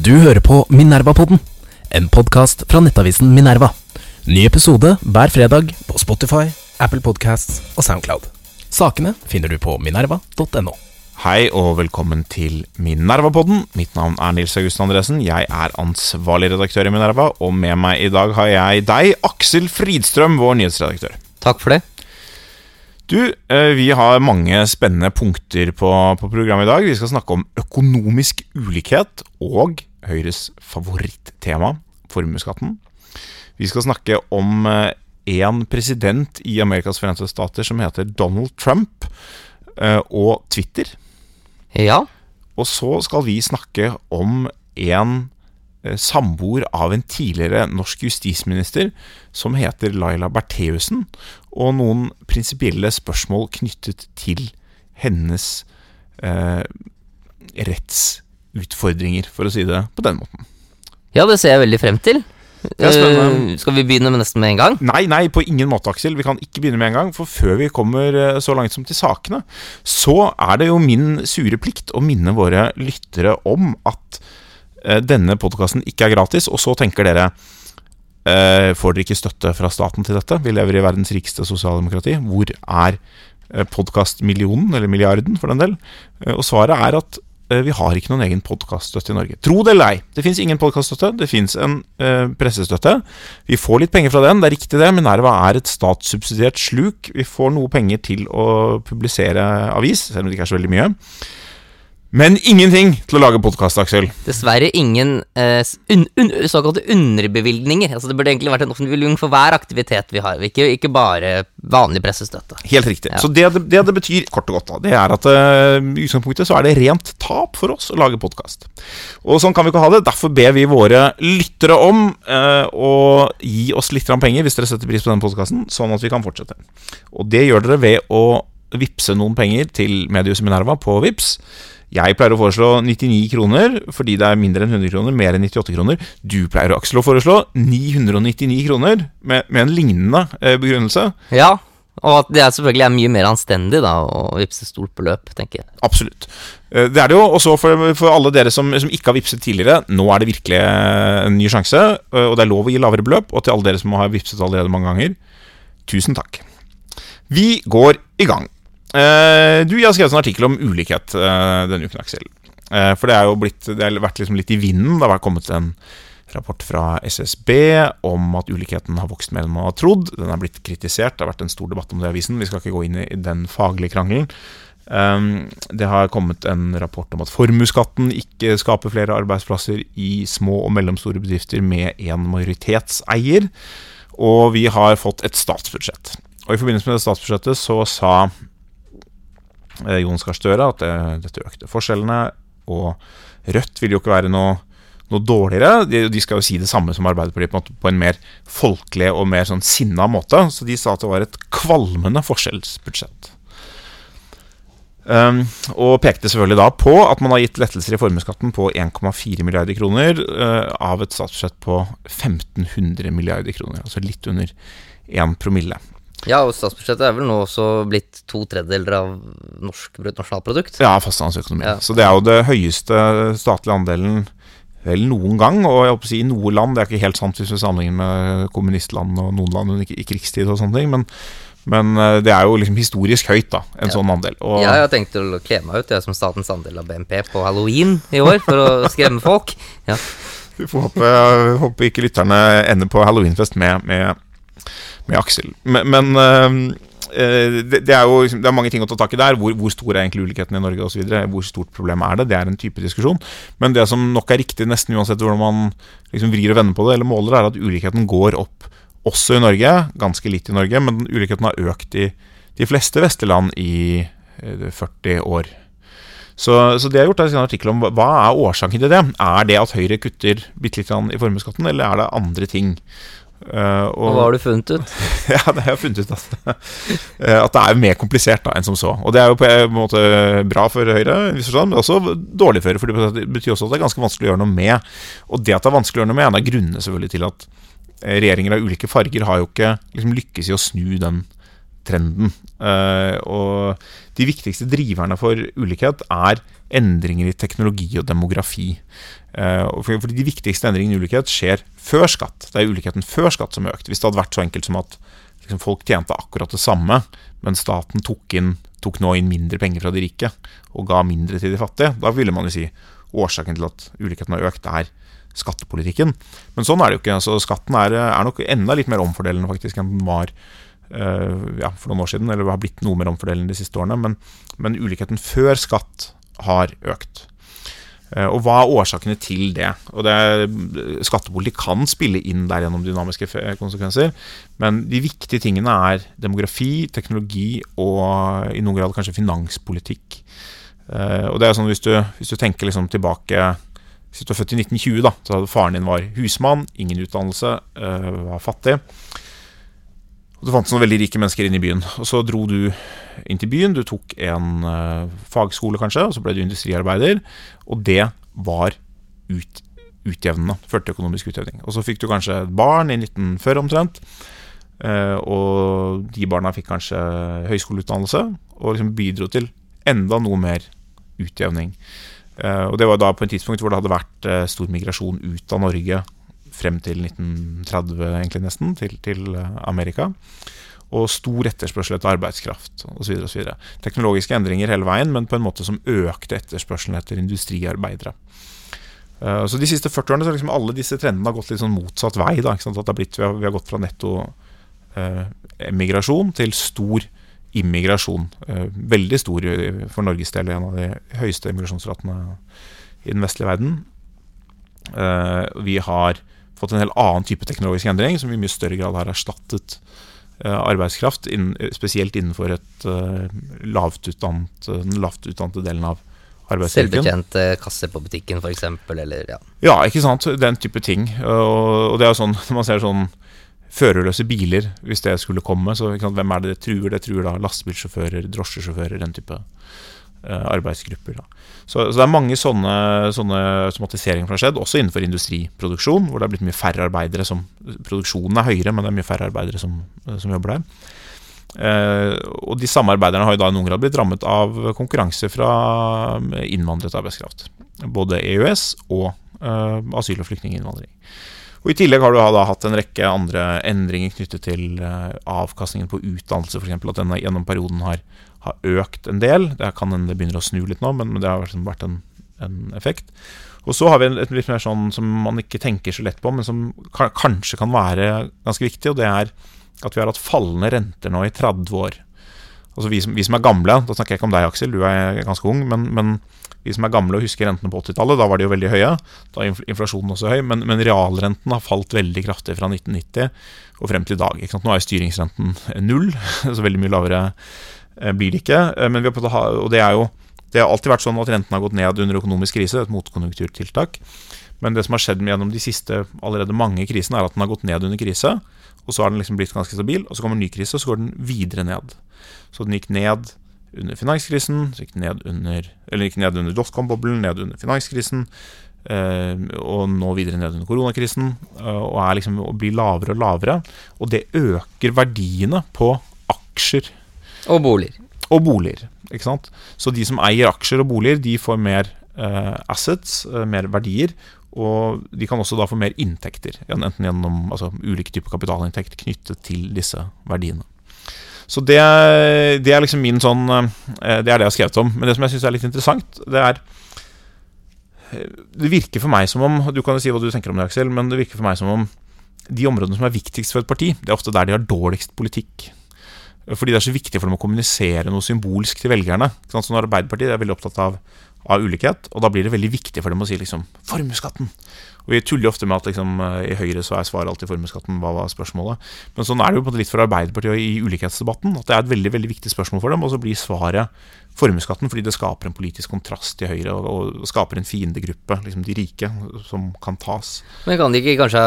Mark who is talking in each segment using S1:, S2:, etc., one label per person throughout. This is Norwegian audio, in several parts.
S1: Du hører på Minerva-podden, en podkast fra nettavisen Minerva. Ny episode hver fredag på Spotify, Apple Podcasts og Soundcloud. Sakene finner du på minerva.no.
S2: Hei og velkommen til Minerva-podden. Mitt navn er Nils August Andresen. Jeg er ansvarlig redaktør i Minerva, og med meg i dag har jeg deg, Aksel Fridstrøm, vår nyhetsredaktør.
S3: Takk for det.
S2: Du, eh, vi har mange spennende punkter på, på programmet i dag. Vi skal snakke om økonomisk ulikhet og Høyres favorittema, formuesskatten. Vi skal snakke om én en president i Amerikas forente stater som heter Donald Trump, eh, og Twitter.
S3: Ja.
S2: Og så skal vi snakke om en eh, samboer av en tidligere norsk justisminister som heter Laila Bertheussen, og noen prinsipielle spørsmål knyttet til hennes eh, rettsutfordringer, for å si det på den måten.
S3: ja, det ser jeg veldig frem til. Uh. Skal vi begynne med nesten med en gang?
S2: Nei, nei, på ingen måte, Aksel. Vi kan ikke begynne med en gang. For før vi kommer eh, så langt som til sakene, så er det jo min sure plikt å minne våre lyttere om at uh, denne podkasten ikke er gratis. Og så tenker dere uh, Får dere ikke støtte fra staten til dette? Vi lever i verdens rikeste sosialdemokrati. Hvor er podkastmillionen, eller milliarden for den del? Og svaret er at vi har ikke noen egen podkaststøtte i Norge. Tro det eller ei, det fins ingen podkaststøtte. Det fins en eh, pressestøtte. Vi får litt penger fra den, det er riktig det. men Nerva er et statssubsidiert sluk. Vi får noe penger til å publisere avis, selv om det ikke er så veldig mye. Men ingenting til å lage podkast, Aksel.
S3: Dessverre ingen eh, un, un, såkalte underbevilgninger. Altså Det burde egentlig vært en offentlig bevilgning for hver aktivitet vi har, ikke, ikke bare vanlig pressestøtte.
S2: Helt riktig.
S3: Ja.
S2: Så det, det det betyr, kort og godt, da, det er at eh, i utgangspunktet så er det rent tap for oss å lage podkast. Og sånn kan vi ikke ha det. Derfor ber vi våre lyttere om eh, å gi oss litt penger hvis dere setter pris på denne podkasten, sånn at vi kan fortsette. Og det gjør dere ved å vippse noen penger til Medius Minerva på Vips. Jeg pleier å foreslå 99 kroner fordi det er mindre enn 100 kroner, mer enn 98 kroner. Du pleier Aksel å foreslå 999 kroner med, med en lignende eh, begrunnelse.
S3: Ja, og at det er selvfølgelig er mye mer anstendig da å vippse stort beløp, tenker jeg.
S2: Absolutt. Eh, Det er det jo. Og så for, for alle dere som, som ikke har vippset tidligere, nå er det virkelig en ny sjanse. eh, Og det er lov å gi lavere beløp. Og til alle dere som har vippset allerede mange ganger, tusen takk. Vi går i gang. Eh, Du, jeg har skrevet en artikkel om ulikhet eh, denne uken, Aksel. Eh, For det er jo blitt, det har vært liksom litt i vinden. Det har kommet en rapport fra SSB om at ulikheten har vokst mer enn man har trodd. Den er blitt kritisert. Det har vært en stor debatt om det i avisen. Vi skal ikke gå inn i den faglige krangelen. Um, det har kommet en rapport om at formuesskatten ikke skaper flere arbeidsplasser i små og mellomstore bedrifter med én majoritetseier. Og vi har fått et statsbudsjett. Og i forbindelse med det statsbudsjettet så sa eh, Jonas Gahr Støre at det, dette økte forskjellene, og Rødt vil jo ikke være noe, noe dårligere. De, de skal jo si det samme som Arbeiderpartiet, på en, på en mer folkelig og mer sånn sinna måte. Så de sa at det var et kvalmende forskjellsbudsjett. Um, og pekte selvfølgelig da på at man har gitt lettelser i formuesskatten på 1,4 milliarder kroner uh, av et statsbudsjett på 1500 milliarder kroner. Altså litt under 1 promille.
S3: Ja, og statsbudsjettet er vel nå også blitt to tredjedeler av norsk bruttonasjonalprodukt.
S2: Ja, fastlandsøkonomien.
S3: Ja.
S2: Så det er jo det høyeste statlige andelen vel noen gang. Og jeg håper å si i noe land, det er ikke helt sant hvis vi sammenligner med kommunistland og noen land i krigstid og sånne ting, men, men eh, det er jo liksom historisk høyt, da, en
S3: Ja.
S2: sånn andel. Og,
S3: Jeg har tenkt å kle meg ut jeg som statens andel av BNP på halloween i år, for å skremme folk. Ja.
S2: Vi får håpe, håpe ikke lytterne ender på halloweenfest med, med, med Aksel. Men, men eh, eh, det, det er jo liksom, det er mange ting å ta tak i der. Hvor, hvor stor er egentlig ulikheten i Norge osv.? Hvor stort problem er det? Det er en type diskusjon. Men det som nok er riktig nesten uansett hvordan man liksom vrir og vender på det, eller måler, er at ulikheten går opp også i Norge. Ganske litt i Norge, men ulikheten har økt i de fleste vestlige land i eh, 40 år. Så, så det jeg har gjort, er en artikkel om hva- er årsaken til det. Er det at Høyre kutter bitte litt i formuesskatten, eller er det andre ting? Eh,
S3: Og hva har du funnet ut?
S2: ja, det har jeg funnet ut at, eh, at det er mer komplisert da, enn som så. Og det er jo på en måte bra for Høyre, men også dårlig for Høyre. For det betyr også at det er ganske vanskelig å gjøre noe med. Og det at det er vanskelig å gjøre noe med, er en av grunnene selvfølgelig til at eh, regjeringer av ulike farger har jo ikke liksom lykkes i å snu den trenden. Eh, og de viktigste driverne for ulikhet er endringer i teknologi og demografi. Eh, fordi de viktigste endringene i ulikhet skjer før skatt. Det er ulikheten før skatt som økte økt. Hvis det hadde vært så enkelt som at liksom, folk tjente akkurat det samme, men staten tok, inn, tok nå inn mindre penger fra de rike og ga mindre til de fattige, da ville man jo si årsaken til at ulikheten har økt, er skattepolitikken. Men sånn er det jo ikke. Altså, skatten er, er, nok enda litt mer omfordelende faktisk enn den var ja, for noen år siden, eller det har blitt noe mer omfordelende de siste årene. Men, men ulikheten før skatt har økt. Uh, og hva er årsakene til det? Og det Skattepolitikk kan spille inn der gjennom dynamiske konsekvenser, men de viktige tingene er demografi, teknologi og i noen grad kanskje finanspolitikk. Og det er sånn Hvis du, hvis du tenker liksom tilbake hvis du er født i 1920, da, så hadde faren din var husmann, ingen utdannelse, var fattig. Og Det fantes noen veldig rike mennesker inne i byen. Og Så dro du inn til byen, du tok en uh, fagskole kanskje, og så ble du industriarbeider. Og det var ut, utjevnende. Førte til økonomisk utjevning. Og så fikk du kanskje et barn i 1940 omtrent. Uh, og de barna fikk kanskje høyskoleutdannelse, og liksom bidro til enda noe mer utjevning. Uh, og det var da på en tidspunkt hvor det hadde vært stor migrasjon ut av Norge frem til 1930, egentlig nesten, til, til eh, Amerika. Og stor etterspørsel etter arbeidskraft osv. Teknologiske endringer hele veien, men på en måte som økte etterspørselen etter industriarbeidere. Så De siste 40 årene så har liksom alle disse trendene har gått litt sånn motsatt vei. Da, blitt, vi, har, vi, har, gått fra netto eh, emigrasjon til stor immigrasjon. Eh, veldig stor for Norges del, en av de høyeste immigrasjonsratene i den vestlige verden. Eh, vi har fått en helt annen type teknologisk endring, som i mye større grad har erstattet eh, arbeidskraft, spesielt innenfor et lavtutdannet, den lavtutdannede delen av arbeidsstyrken.
S3: Selvbetjente kasser på butikken, f.eks., eller ja.
S2: Ja, ikke sant. Den type ting. Og, det er jo sånn, når man ser sånn førerløse biler, hvis det skulle komme. Så hvem er det det truer? Det truer da lastebilsjåfører, drosjesjåfører, den type arbeidsgrupper. Så, så, det er mange sånne, sånne automatiseringer som har skjedd, også innenfor industriproduksjon, hvor det er blitt mye færre arbeidere som Produksjonen er høyere, men det er mye færre arbeidere som, som jobber der. Uh, og de samme arbeiderne har i noen grad blitt rammet av konkurranse fra innvandret arbeidskraft. Både EØS og uh, asyl- og flyktninginnvandring. Og I tillegg har du da hatt en rekke andre endringer knyttet til avkastningen på utdannelse, f.eks. At den gjennom perioden har, har, økt en del. Det kan hende det begynner å snu litt nå, men, men det har liksom vært en, en, effekt. Og så har vi et litt mer sånn som man ikke tenker så lett på, men som kanskje kan være ganske viktig, og det er at vi har hatt fallende renter nå i 30 år. Altså vi som, vi som er gamle, da snakker jeg ikke om deg, Aksel, du er ganske ung, men, men vi som er gamle og husker rentene på 80-tallet, da var de jo veldig høye. Da er inflasjonen også høy, men, men, realrenten har falt veldig kraftig fra 1990 og frem til i dag. Nå er styringsrenten null, så veldig mye lavere blir det ikke. Eh, men vi har, og det er jo det har alltid vært sånn at renten har gått ned under økonomisk krise, et motkonjunkturtiltak. Men det som har skjedd gjennom de siste allerede mange krisene, er at den har gått ned under krise. Og så har den liksom blitt ganske stabil, og så kommer en ny krise, og så går den videre ned. Så den gikk ned under finanskrisen, så gikk den ned under Eller gikk ned under dotcom-boblen, ned under finanskrisen. Eh, og nå videre ned under koronakrisen. Eh, og liksom og blir lavere og lavere. Og det øker verdiene på aksjer.
S3: Og boliger.
S2: Og boliger. ikke sant? Så de som eier aksjer og boliger, de får mer eh, assets, eh, mer verdier. Og de kan også da få mer inntekter, enten gjennom altså, ulike typer kapitalinntekt knyttet til disse verdiene. Så det, det, er liksom min sånn eh, Det er det jeg har skrevet om. Men det som jeg syns er litt interessant, det er eh, Det virker for meg som om Du kan jo si hva du tenker om det, Aksel, men det virker for meg som om de områdene som er viktigst for et parti, det er ofte der de har dårligst politikk. Fordi det er så viktig for dem å kommunisere noe symbolsk til velgerne. Så når Arbeiderpartiet er veldig opptatt av, av, ulikhet, og da blir det veldig viktig for dem å si liksom formuesskatten. Vi tuller ofte med at liksom, i Høyre så er svaret alltid formuesskatten. Hva var spørsmålet? Men sånn er det jo på en måte litt for Arbeiderpartiet i ulikhetsdebatten. At det er et veldig veldig viktig spørsmål for dem, og så blir svaret formuesskatten fordi det skaper en politisk kontrast til Høyre, og, og skaper en fiendegruppe, liksom de rike, som kan tas.
S3: Men kan det ikke kanskje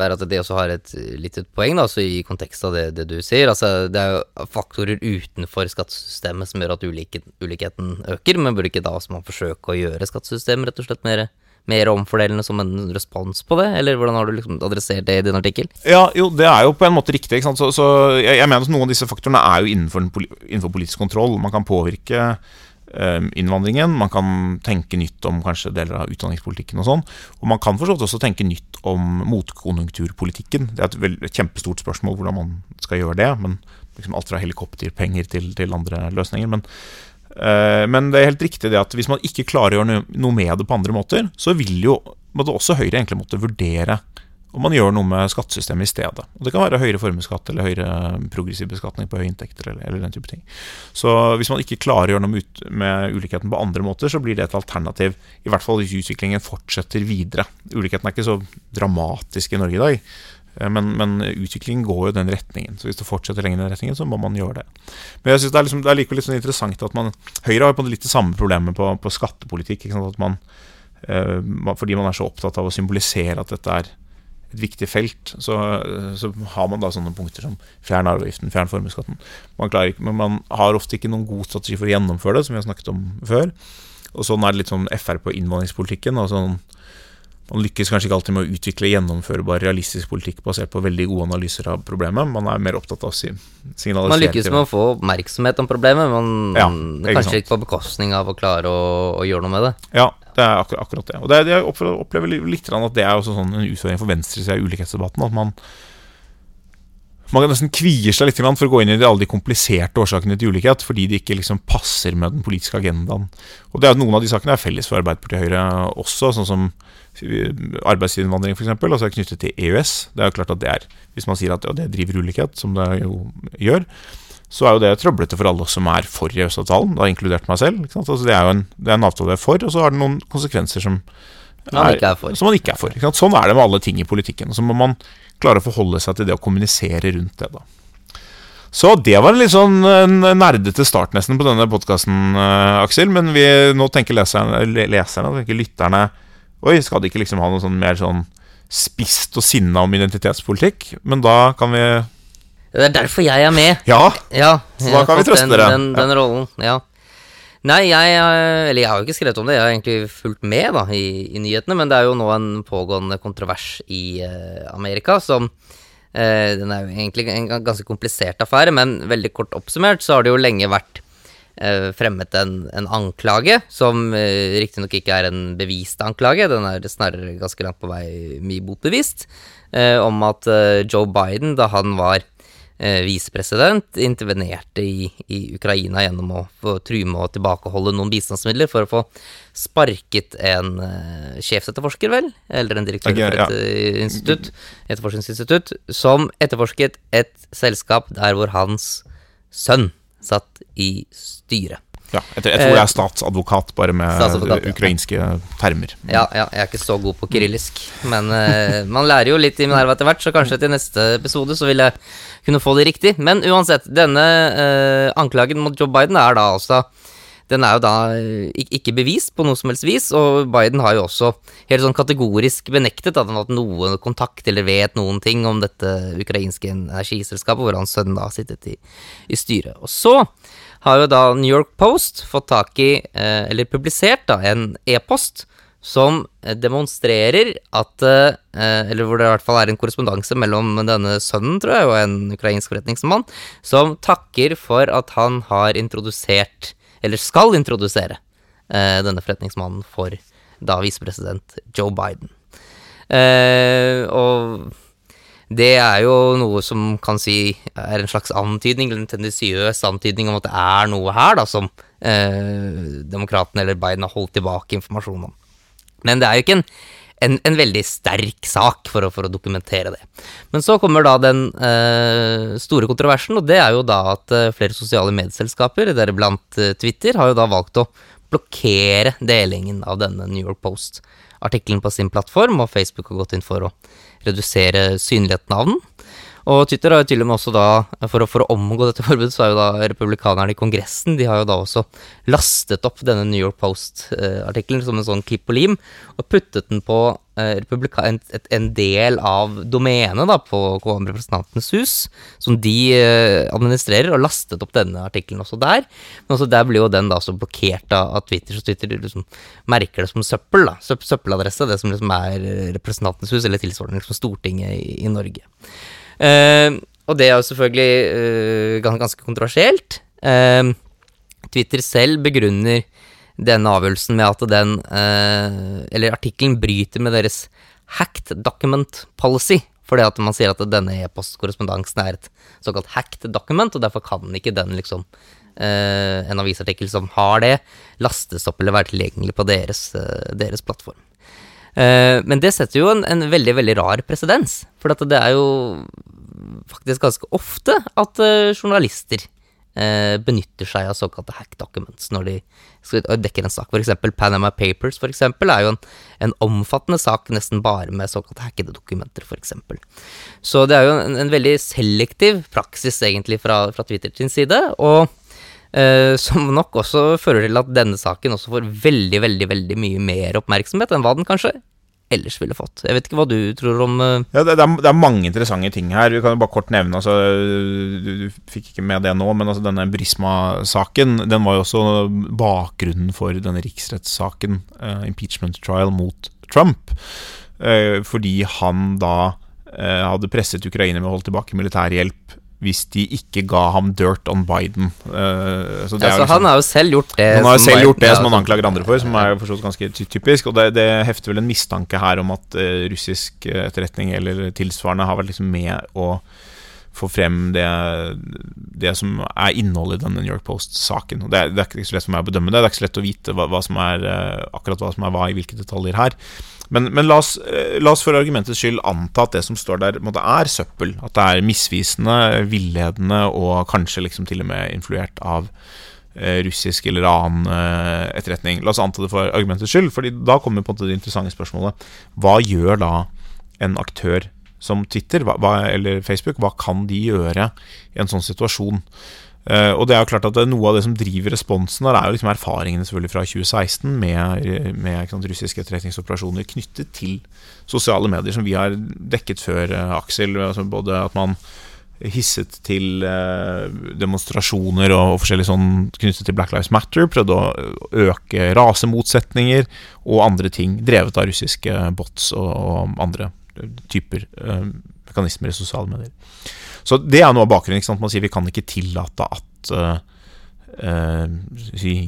S3: være at det også har et litt poeng, da, altså i kontekst av det, det, du sier? Altså, det er jo faktorer utenfor skattesystemet som gjør at ulikheten øker, men burde ikke da også man forsøke å gjøre skattesystemet rett og slett mer mer omfordelende som en respons på det, eller hvordan har du liksom adressert det i din artikkel?
S2: Ja, jo, det er jo på en måte riktig. Ikke? Så, så jeg, jeg mener at noen av disse faktorene er jo innenfor, innenfor politisk kontroll. Man kan påvirke eh, innvandringen, man kan tenke nytt om kanskje deler av utdanningspolitikken og sånn. Og man kan for også tenke nytt om motkonjunkturpolitikken. Det er et, veld, et kjempestort spørsmål hvordan man skal gjøre det. men liksom Alt fra helikopterpenger til, til andre løsninger. Men men det er helt riktig det at hvis man ikke klarer å gjøre noe med det på andre måter, så vil jo måtte også Høyre egentlig måtte vurdere om man gjør noe med skattesystemet i stedet. Og Det kan være høyere formuesskatt eller høyere progressiv beskatning på høye inntekter. Eller, eller, den type ting. Så hvis man ikke klarer å gjøre noe ut, med, ulikheten på andre måter, så blir det et alternativ. I hvert fall hvis utviklingen fortsetter videre. Ulikheten er ikke så dramatisk i Norge i dag. Eh, men, men, utviklingen går jo den retningen. Så hvis det fortsetter lenger i den retningen, så må man gjøre det. Men jeg synes det er, liksom, det er likevel litt sånn interessant at man Høyre har på litt det samme problemet på, på skattepolitikk. At man, eh, fordi man er så opptatt av å symbolisere at dette er et viktig felt, så, så har man da sånne punkter som fjern arveavgiften, fjern formuesskatten. Man, men man har ofte ikke noen god strategi for å gjennomføre det, som vi har snakket om før. Og sånn er det litt sånn FR på innvandringspolitikken. og sånn man lykkes kanskje ikke alltid med å utvikle gjennomførbar realistisk politikk basert på veldig gode analyser av problemet. Man er mer opptatt av å signalisere
S3: Man lykkes med å få oppmerksomhet om problemet, men ja, kanskje ikke på bekostning av å klare å, å, gjøre noe med det.
S2: Ja, det er akkurat, akkurat det. Og det, jeg opplever litt at det er også sånn en utfordring for venstresida i ulikhetsdebatten. At man man kan nesten kvier seg litt for å gå inn i alle de kompliserte årsakene til ulikhet, fordi de ikke liksom passer med den politiske agendaen. Og det er Noen av de sakene er felles for Arbeiderpartiet og Høyre også, sånn som arbeidsinnvandring f.eks., altså knyttet til EØS. Det er jo klart at det er, Hvis man sier at ja, det driver ulikhet, som det jo gjør, så er jo det trøblete for alle som er for EØS-avtalen, da inkludert meg selv. Altså, det er jo en, det er en avtale jeg er for, og så har det noen konsekvenser som
S3: man ikke er for.
S2: Som man ikke er for. Sånn er det med alle ting i politikken. Så må man klare å forholde seg til det og kommunisere rundt det. da. Så det var en litt sånn nerdete start nesten på denne podkasten, uh, Aksel. Men vi, nå tenker leserne, leserne tenker lytterne Oi, skal de ikke liksom ha noe sånn mer sånn spist og sinna om identitetspolitikk? Men da kan vi
S3: Det er derfor jeg er med.
S2: Ja,
S3: ja
S2: så da kan vi trøste
S3: den,
S2: dere.
S3: Den, den, rollen, ja. Nei, jeg Eller jeg har jo ikke skrevet om det, jeg har egentlig fulgt med da i, i nyhetene, men det er jo nå en pågående kontrovers i uh, Amerika som uh, Den er jo egentlig en ganske komplisert affære, men veldig kort oppsummert så har det jo lenge vært fremmet en, en, anklage, som eh, riktignok ikke er en bevist anklage, den er snarere ganske langt på vei mye motbevist, eh, om at eh, Joe Biden, da han var eh, visepresident, intervenerte i, i, Ukraina gjennom å få true med å tilbakeholde noen bistandsmidler for å få sparket en eh, sjefsetterforsker, vel, eller en direktør okay, for et ja. institutt, etterforskningsinstitutt, som etterforsket et selskap der hvor hans sønn satt i styret.
S2: Ja, jeg, tror, jeg det er eh, statsadvokat, bare med ukrainske termer.
S3: Ja, ja, jeg er ikke så god på kyrillisk. Men uh, man lærer jo litt i Minerva etter hvert, så kanskje til neste episode så vil jeg kunne få det riktig. Men uansett, denne uh, anklagen mot Joe Biden er da altså den er jo da eh, ikke bevist på noe som helst vis, og Biden har jo også helt sånn kategorisk benektet at han har hatt noe kontakt eller vet noen ting om dette ukrainske energiselskapet, hvor hans sønn da har sittet i, i styret. Og så har jo da New York Post fått tak i, eh, eller publisert, da, en e-post som demonstrerer at eh, Eller hvor det i hvert fall er en korrespondanse mellom denne sønnen, tror jeg, og en ukrainsk forretningsmann, som takker for at han har introdusert eller skal introdusere, eh, denne forretningsmannen for da visepresident Joe Biden. Eh, og det er jo noe som kan si er en slags antydning, eller en tendensiøs antydning om at det er noe her da som eh, demokratene eller Biden har holdt tilbake informasjon om. Men det er jo ikke en en, en, veldig sterk sak for å, for å, dokumentere det. Men så kommer da den eh, store kontroversen, og det er jo da at eh, flere sosiale medselskaper, deriblant eh, Twitter, har jo da valgt å blokkere delingen av denne New York Post-artikkelen på sin plattform, og Facebook har gått inn for å redusere synligheten av den. Og Twitter har jo til og med også da, for å, for å omgå dette forbudet, så er jo da republikanerne i Kongressen De har jo da også lastet opp denne New York Post-artikkelen som en sånn klipp og lim, og puttet den på eh, en, en, del av domenet da, på Representantenes hus, som de eh, administrerer, og lastet opp denne artikkelen også der. Men også der blir jo den da så blokkert av, Twitter, så Twitter liksom merker det som søppel, da. Søppeladresse, det som liksom er Representantenes hus, eller tilsvarende liksom Stortinget i, i Norge. Uh, og det er jo selvfølgelig uh, ganske kontroversielt. Uh, Twitter selv begrunner denne avgjørelsen med at den Eller artikkelen bryter med deres hacked document policy. Fordi at man sier at denne e-postkorrespondansen er et såkalt hacked document, og derfor kan ikke den liksom En avisartikkel som har det, lastes opp eller være tilgjengelig på deres, deres plattform. Uh, men det setter jo en, en veldig veldig rar presedens. For det er jo faktisk ganske ofte at uh, journalister uh, benytter seg av såkalte hack documents når de dekker en sak. For eksempel Panama Papers for eksempel, er jo en, en omfattende sak nesten bare med såkalte hackede dokumenter, for eksempel. Så det er jo en, en veldig selektiv praksis egentlig fra, fra Twitter sin side. og som nok også fører til at denne saken også får veldig, veldig veldig mye mer oppmerksomhet enn hva den kanskje ellers ville fått. Jeg vet ikke hva du tror om uh...
S2: Ja, det, er, det, er, mange interessante ting her. Vi kan jo bare kort nevne altså, du, du, fikk ikke med det nå, men altså, denne Brisma-saken Den var jo også bakgrunnen for denne riksrettssaken, uh, impeachment trial mot Trump. fordi han da hadde presset Ukraina med å holde tilbake militærhjelp hvis de ikke ga ham dirt on Biden. Uh,
S3: så ja, så liksom, han har jo selv gjort det.
S2: Han har jo selv gjort det som han anklager andre for, som er forstått ganske typisk. Og det, det, hefter vel en mistanke her om at uh, russisk etterretning eller tilsvarende har vært liksom med å få frem det, det som er innholdet i den New York Post-saken. Det, det, er ikke så lett for meg å bedømme det. Det er ikke så lett å vite hva, hva som er, uh, akkurat hva som er hva i hvilke detaljer her. Men, men la, oss, eh, la, oss, for argumentets skyld anta at det som står der, måtte, er søppel. At det er misvisende, villedende og kanskje liksom til og med influert av eh, russisk eller annen eh, etterretning. La oss anta det for argumentets skyld, Fordi da kommer på det interessante spørsmålet. Hva gjør da en aktør som Twitter hva, eller Facebook, hva kan de gjøre i en sånn situasjon? Uh, og det er jo klart at Noe av det som driver responsen, der er jo liksom erfaringene selvfølgelig fra 2016 med, med sant, russiske etterretningsoperasjoner knyttet til sosiale medier, som vi har dekket før, uh, Aksel. Altså både at man hisset til demonstrasjoner og, forskjellig sånn knyttet til Black Lives Matter. Prøvde å øke rasemotsetninger og andre ting, drevet av russiske bots og andre typer mekanismer i sosiale medier. Så det er noe av bakgrunnen. ikke sant? Man sier vi kan ikke tillate at uh, uh,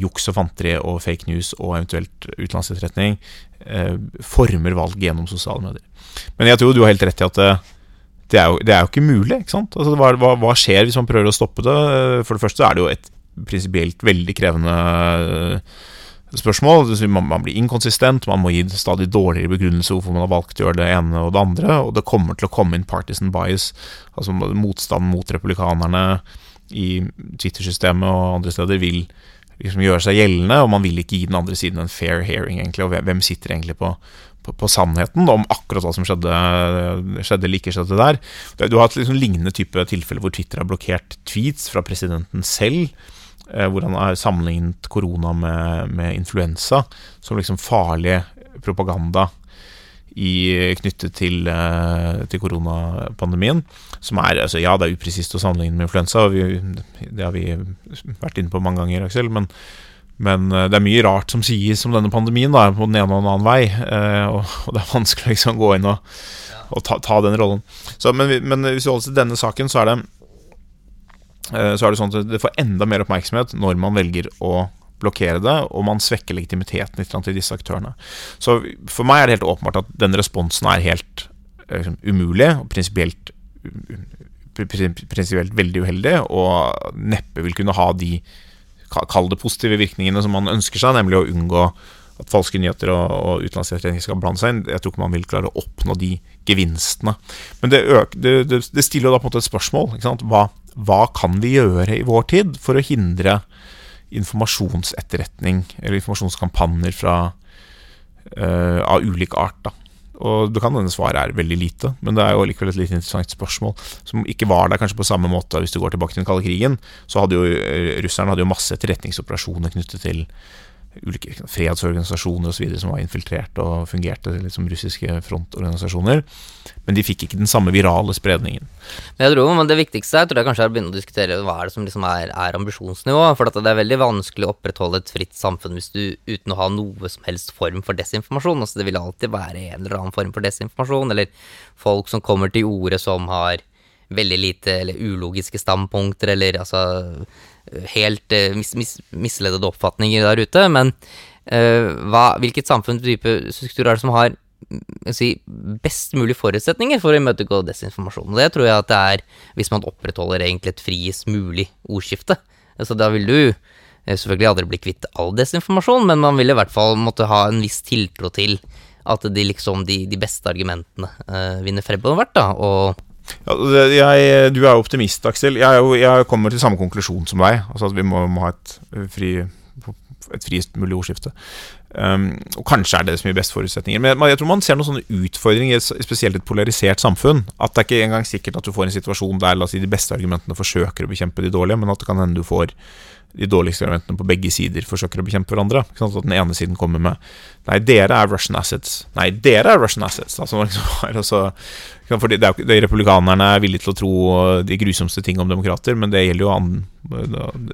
S2: juks og fanteri og fake news og eventuelt utenlandsetterretning uh, former valg gjennom sosiale medier. Men jeg tror du har helt rett i at det, er, jo, det er, jo, ikke mulig. ikke sant? Altså, hva, hva, skjer hvis man prøver å stoppe det? For det første er det jo et prinsipielt veldig krevende spørsmål. Man, blir inkonsistent, man må gi stadig dårligere begrunnelse hvorfor man har valgt å gjøre det ene og det andre, og det kommer til å komme inn partisan bias, altså motstand mot republikanerne i Twitter-systemet og andre steder, vil liksom gjøre seg gjeldende, og man vil ikke gi den andre siden en fair hearing, egentlig, og hvem sitter egentlig på, på, på sannheten om akkurat hva som skjedde, skjedde eller ikke skjedde der. Du har hatt liksom lignende type tilfeller hvor Twitter har blokkert tweets fra presidenten selv hvor han har sammenlignet korona med, med, influensa som liksom farlig propaganda i, knyttet til, uh, til koronapandemien. Som er altså, Ja, det er upresist å sammenligne med influensa, vi, det har vi vært inne på mange ganger, Aksel. Men, men uh, det er mye rart som sies om denne pandemien, da, på den ene og den annen vei. Og, det er vanskelig liksom, å gå inn og, og ta, ta, den rollen. Så, men, men hvis vi holder til denne saken, så er det Eh, så er det sånn at det får enda mer oppmerksomhet når man velger å blokkere det, og man svekker legitimiteten litt til disse aktørene. Så for meg er det helt åpenbart at den responsen er helt liksom, umulig og prinsipielt prinsipielt veldig uheldig, og neppe vil kunne ha de kall det positive virkningene som man ønsker seg, nemlig å unngå at falske nyheter og, og utenlandsetterretning skal blande seg inn. Jeg tror ikke man vil klare å oppnå de gevinstene. Men det, øker, det, det, det stiller da på en måte et spørsmål. Hva, hva kan vi gjøre i vår tid for å hindre informasjonsetterretning eller informasjonskampanjer fra, uh, av ulik art? da Og det kan hende svaret er veldig lite, men det er jo likevel et litt interessant spørsmål som ikke var der kanskje på samme måte hvis du går tilbake til den kalde krigen. Så hadde jo eh, russerne hadde jo masse etterretningsoperasjoner knyttet til ulike fredsorganisasjoner osv. som var infiltrert og fungerte litt som russiske frontorganisasjoner. Men de fikk ikke den samme virale spredningen.
S3: Men jeg tror men det viktigste er, tror jeg kanskje er å begynne å diskutere hva er det som liksom er, er ambisjonsnivået. For det er veldig vanskelig å opprettholde et fritt samfunn hvis du uten å ha noe som helst form for desinformasjon. Altså Det vil alltid være en eller annen form for desinformasjon, eller folk som kommer til orde som har veldig lite eller ulogiske standpunkter, eller altså helt uh, mis, mis, misledede oppfatninger der ute. Men uh, hva, hvilket samfunnstype struktur er det som har si, best mulig forutsetninger for å imøtegå desinformasjon? Og det tror jeg at det er hvis man opprettholder egentlig et friest mulig ordskifte. Altså da vil du eh, selvfølgelig aldri bli kvitt all desinformasjon, men man vil i hvert fall måtte ha en viss tiltro til at de, liksom, de, de beste argumentene uh, vinner fremover, da. Og
S2: jeg, du er optimist, Aksel. Jeg, jeg, kommer til samme konklusjon som deg. Altså at vi må, må ha et, fri, et friest mulig ordskifte. Um, og kanskje er det det som gir best forutsetninger. Men jeg tror man ser noen sånne utfordringer i et, spesielt et polarisert samfunn. At det er ikke engang sikkert at du får en situasjon der la oss si, de beste argumentene forsøker å bekjempe de dårlige, men at det kan hende du får de dårligste argumentene på begge sider forsøker å bekjempe hverandre. At den ene siden kommer med Nei, dere er Russian assets. Nei, dere er Russian assets. Altså, altså, fordi det er, Republikanerne er villige til å tro de grusomste ting om demokrater, men det gjelder jo an,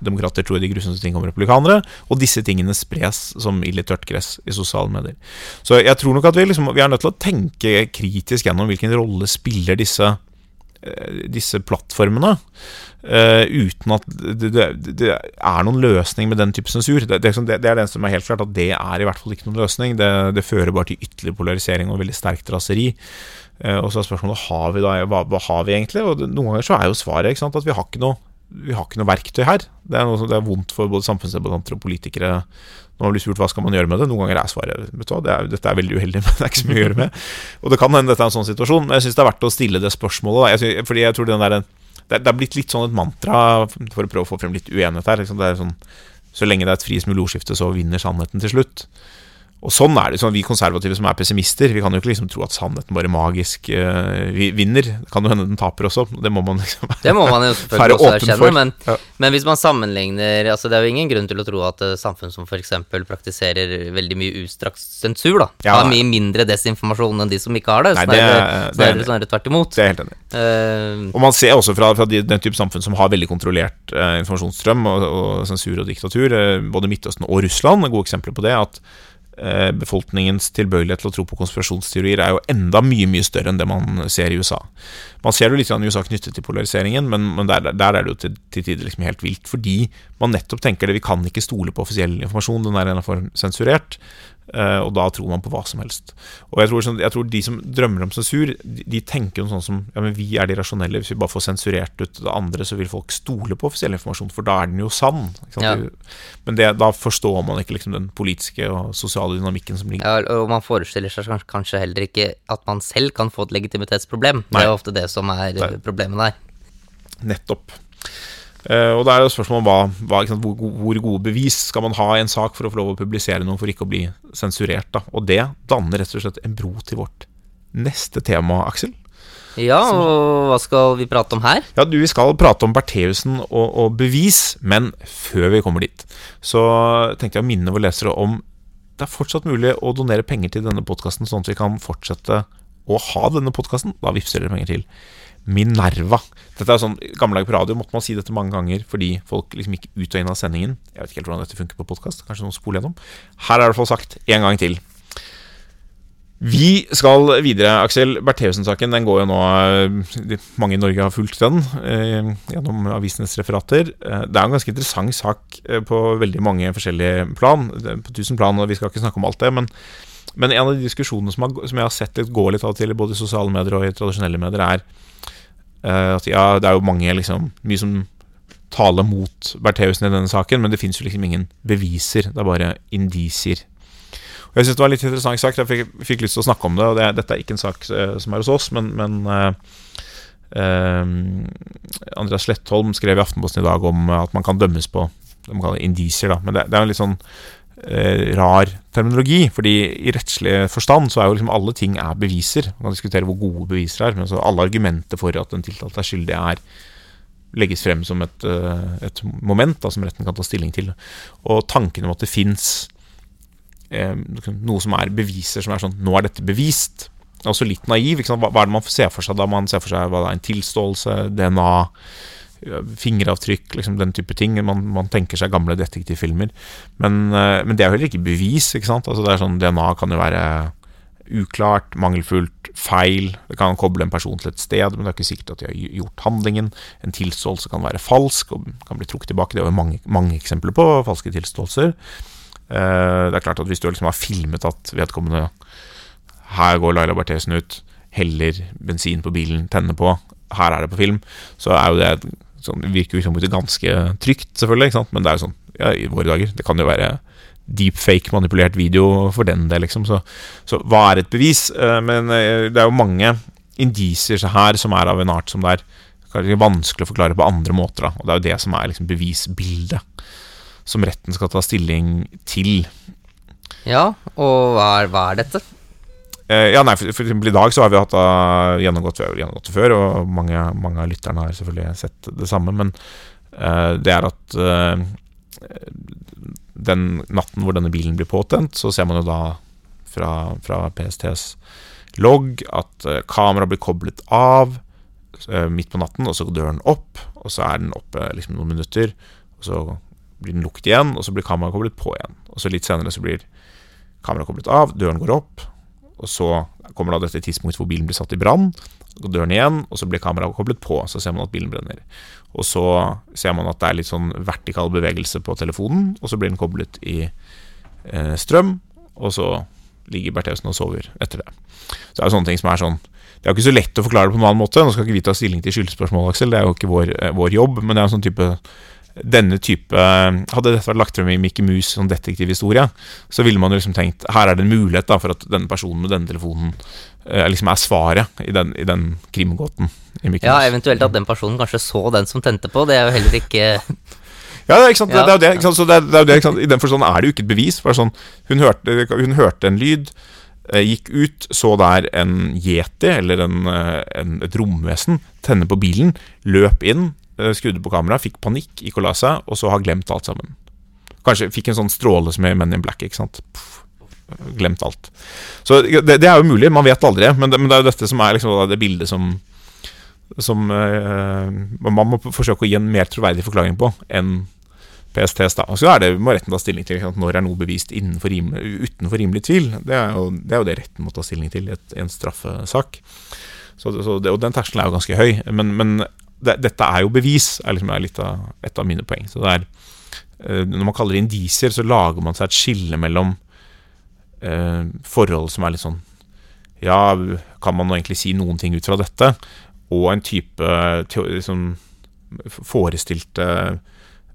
S2: Demokrater tror de grusomste ting om republikanere, og disse tingene spres som ild i tørt gress i sosiale medier. Så jeg tror nok at vi, liksom, vi er nødt til å tenke kritisk gjennom hvilken rolle spiller disse eh, disse plattformene. Uh, uten at det, det, det, er noen løsning med den type sensur. Det, det, er det som er helt klart, at det er i hvert fall ikke noen løsning. Det, fører bare til ytterligere polarisering og veldig sterkt raseri. Uh, og så er spørsmålet har vi da, hva, hva har vi egentlig? Og Noen ganger så er jo svaret sant, at vi har ikke noe vi har ikke noe verktøy her. Det er, noe, det er vondt for både samfunnsdebattanter og politikere når man blir spurt hva skal man gjøre med det. Noen ganger er svaret vet du det er, dette er veldig uheldig, men det er ikke så mye å gjøre med. Og det kan hende dette er en sånn situasjon, men jeg syns det er verdt å stille det spørsmålet. Jeg synes, fordi jeg tror der det er blitt litt sånn et mantra for å prøve å få frem litt uenighet her. Liksom. Det er sånn, så lenge det er et friest mulig ordskifte, så vinner sannheten til slutt. Og sånn er det. sånn Vi konservative som er pessimister, vi kan jo ikke liksom tro at sannheten bare magisk uh, vinner. Det kan jo hende den taper også. Det må man liksom
S3: Det må man jo selvfølgelig også erkjenne. Men, ja. men, hvis man sammenligner altså Det er jo ingen grunn til å tro at uh, samfunn som f.eks. praktiserer veldig mye ustrakt sensur, da ja, har mye mindre desinformasjon enn de som ikke har det.
S2: Nei, det, er,
S3: snarere, snarere tvert imot.
S2: Det er helt enig. Uh, og man ser også fra, fra de, den type samfunn som har veldig kontrollert informasjonsstrøm og, og, sensur og diktatur, både Midtøsten og Russland, er gode eksempler på det. at Eh, befolkningens tilbøyelighet til å tro på konspirasjonsteorier er jo enda mye mye større enn det man ser i USA. Man ser det litt i USA knyttet til polariseringen, men, men der, der, er det jo til, til tider liksom helt vilt. Fordi man nettopp tenker det, vi kan ikke stole på offisiell informasjon, den er en for sensurert. Uh, og da tror man på hva som helst. Og jeg tror, sånn, jeg tror de som drømmer om sensur, de, de tenker jo sånn som Ja, men vi er de rasjonelle. Hvis vi bare får sensurert ut det andre, så vil folk stole på offisiell informasjon, for da er den jo sann. Ja. Men det, da forstår man ikke liksom den politiske og sosiale dynamikken som ligger
S3: Ja, og man forestiller seg kanskje heller ikke at man selv kan få et legitimitetsproblem. Nei. Det er ofte det som er Nei. problemet der.
S2: Nettopp. Uh, og da er det spørsmålet om hva, hva, sant, hvor, hvor, gode bevis skal man ha i en sak for å få lov å publisere noe for ikke å bli sensurert. Da. Og det danner rett og slett en bro til vårt neste tema, Aksel.
S3: Ja, og hva skal vi prate om her?
S2: Ja, du, Vi skal prate om Bertheussen og, og, bevis, men før vi kommer dit, så tenkte jeg å minne våre lesere om det er fortsatt mulig å donere penger til denne podkasten, sånn at vi kan fortsette å ha denne podkasten. Da vippser dere penger til Minerva. Dette er sånn Gammeldags på radio måtte man si dette mange ganger fordi folk liksom gikk ut og inn av sendingen. Jeg vet ikke helt hvordan dette funker på podkast. Kanskje noen spoler gjennom. Her er det i hvert fall sagt en gang til. Vi skal videre, Aksel. Bertheussen-saken den går jo nå Mange i Norge har fulgt den eh, gjennom avisenes referater. Eh, det er en ganske interessant sak eh, på veldig mange forskjellige plan. På tusen plan, og vi skal ikke snakke om alt det. Men, men en av de diskusjonene som, har, som jeg har sett litt gå litt av til, både i sosiale medier og i tradisjonelle medier, er at ja, det er jo mange liksom Mye som taler mot Bertheussen i denne saken, men det fins jo liksom ingen beviser. Det er bare indisier. Og Jeg syns det var en litt interessant sak. Jeg fikk, fikk, lyst til å snakke om det. Og det, Dette er ikke en sak uh, som er hos oss, men, men uh, Andreas Slettholm skrev i Aftenposten i dag om at man kan dømmes på det man kaller indisier. Da. Men det, det er jo litt sånn eh, rar terminologi. Fordi i rettslig forstand så er jo liksom alle ting er beviser. Man kan diskutere hvor gode beviser er, men så alle argumenter for at den tiltalte er skyldig, er legges frem som et, eh, et moment da, som retten kan ta stilling til. Og tanken om at det fins eh, noe som er beviser som er sånn Nå er dette bevist. Det er også litt naiv. Hva, hva, er det man ser for seg da man ser for seg hva det er en tilståelse, DNA, fingeravtrykk, liksom den type ting. Man, man tenker seg gamle detektivfilmer. Men, eh, men, det er jo heller ikke bevis. ikke sant? Altså det er sånn, DNA kan jo være uklart, mangelfullt, feil. Det kan koble en person til et sted, men det er ikke sikkert at de har gjort handlingen. En tilståelse kan være falsk og kan bli trukket tilbake. Det er jo mange, mange eksempler på falske tilståelser. Eh, det er klart at Hvis du liksom har filmet at vedkommende Her går Laila Berthesen ut, heller bensin på bilen, tenner på, her er det på film, så er jo det sånn, Det virker jo ganske trygt, selvfølgelig, men det er jo sånn ja, i våre dager. Det kan jo være deepfake manipulert video for den del, liksom. Så, så, hva er et bevis? Eh, men eh, det er jo mange indisier her som er av en art som det er vanskelig å forklare på andre måter. Da. Og det er jo det som er liksom bevisbildet som retten skal ta stilling til.
S3: Ja, og hva er, hva er dette?
S2: Eh, ja, nei, for, for, eksempel I dag så har vi hatt uh, gjennomgått, gjennomgått, det før, og mange, mange, av lytterne har selvfølgelig sett det samme. Men uh, det er at uh, den natten hvor denne bilen blir påtent, så ser man jo da fra, fra PSTs logg at uh, kameraet blir koblet av midt på natten, og så går døren opp, og så er den oppe liksom noen minutter, og så blir den lukket igjen, og så blir kameraet koblet på igjen. Og så litt senere så blir kameraet koblet av, døren går opp, og så kommer da dette tidspunktet hvor bilen blir satt i brann, døren igjen, og så blir kameraet koblet på, så ser man at bilen brenner. Og så ser man at det er litt sånn vertikal bevegelse på telefonen, og så blir den koblet i eh, strøm, og så ligger Bertheussen og sover etter det. Så det er jo sånne ting som er sånn Det er jo ikke så lett å forklare det på en annen måte. Nå skal ikke vi ta stilling til skyldspørsmål, Aksel, det er jo ikke vår, eh, vår jobb, men det er en sånn type denne type Hadde dette vært lagt frem i Mickey Mouse som detektivhistorie, så ville man jo liksom tenkt her er det en mulighet da for at denne personen med denne telefonen eh, liksom er svaret i den, i den krimgåten.
S3: ja, eventuelt at den personen kanskje så den som tente på. Det er jo heller ikke
S2: Ja, det er, ikke sant? Ja. Det, det, er jo det. Så det er, det er jo det. I den forstand er det jo ikke et bevis. Bare sånn, hun, hørte, hun hørte en lyd, eh, gikk ut, så der en yeti, eller en, eh, en, et romvesen, tenne på bilen, løp inn, skrudde på kameraet, fikk panikk, gikk og la seg, og så har glemt alt sammen. Kanskje fikk en sånn stråle som i Men in Black. ikke sant? Puff, glemt alt. Så det, det, er jo mulig, man vet aldri, men det, men det er jo dette som er liksom det bildet som som uh, man må forsøke å gi en mer troverdig forklaring på enn PSTs. da Og så er det, må retten ta stilling til når er noe bevist rimelig, utenfor rimelig tvil. Det er, jo, det er, jo, det retten må ta stilling til i en straffesak. Så, så det, og den terskelen er jo ganske høy. Men, men det, dette er jo bevis, er liksom litt av, et av mine poeng. Så det er, eh, når man kaller det indisier, så lager man seg et skille mellom eh, forhold som er litt sånn Ja, kan man egentlig si noen ting ut fra dette? Og en type liksom, forestilte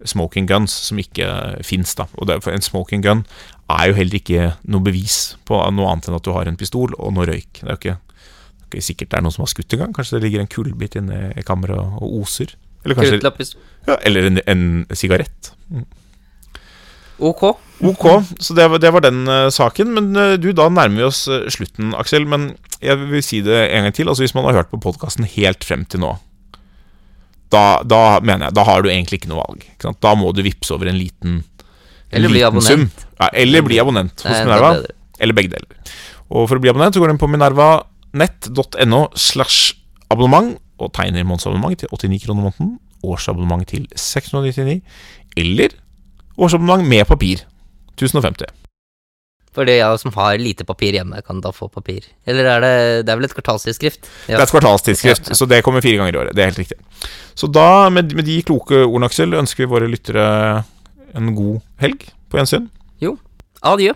S2: smoking guns som ikke fins. En smoking gun er jo heller ikke noe bevis på noe annet enn at du har en pistol og noe røyk. Det er jo ikke ikke sikkert det er noen som har skutt engang. Kanskje det ligger en kullbit inne i kammeret og oser. Eller, kanskje, ja, eller en, en sigarett. Mm.
S3: Ok.
S2: Ok, Så det var, det var den uh, saken. Men uh, du, da nærmer vi oss uh, slutten, Aksel. Men jeg vil si det en gang til. Altså Hvis man har hørt på podkasten helt frem til nå, da, da, mener jeg Da har du egentlig ikke noe valg. Ikke da må du vippse over en liten,
S3: en eller bli abonnent.
S2: Ja, eller bli abonnent hos Minerva. Eller begge deler. Og for å bli abonnent så går du inn på Minerva nett.no slash abonnement og tegner månedsabonnement til 89 kroner måneden, årsabonnement til 699, eller årsabonnement med papir 1050.
S3: For det jeg som har lite papir hjemme, kan da få papir? Eller er det Det er vel et kvartalstidsskrift?
S2: Ja. Det er et kvartalstidsskrift, ja, ja. så det kommer fire ganger i året. Det er helt riktig. Så da, med, med de kloke ordene, Aksel, ønsker vi våre lyttere en god helg på gjensyn.
S3: Jo. Adjø.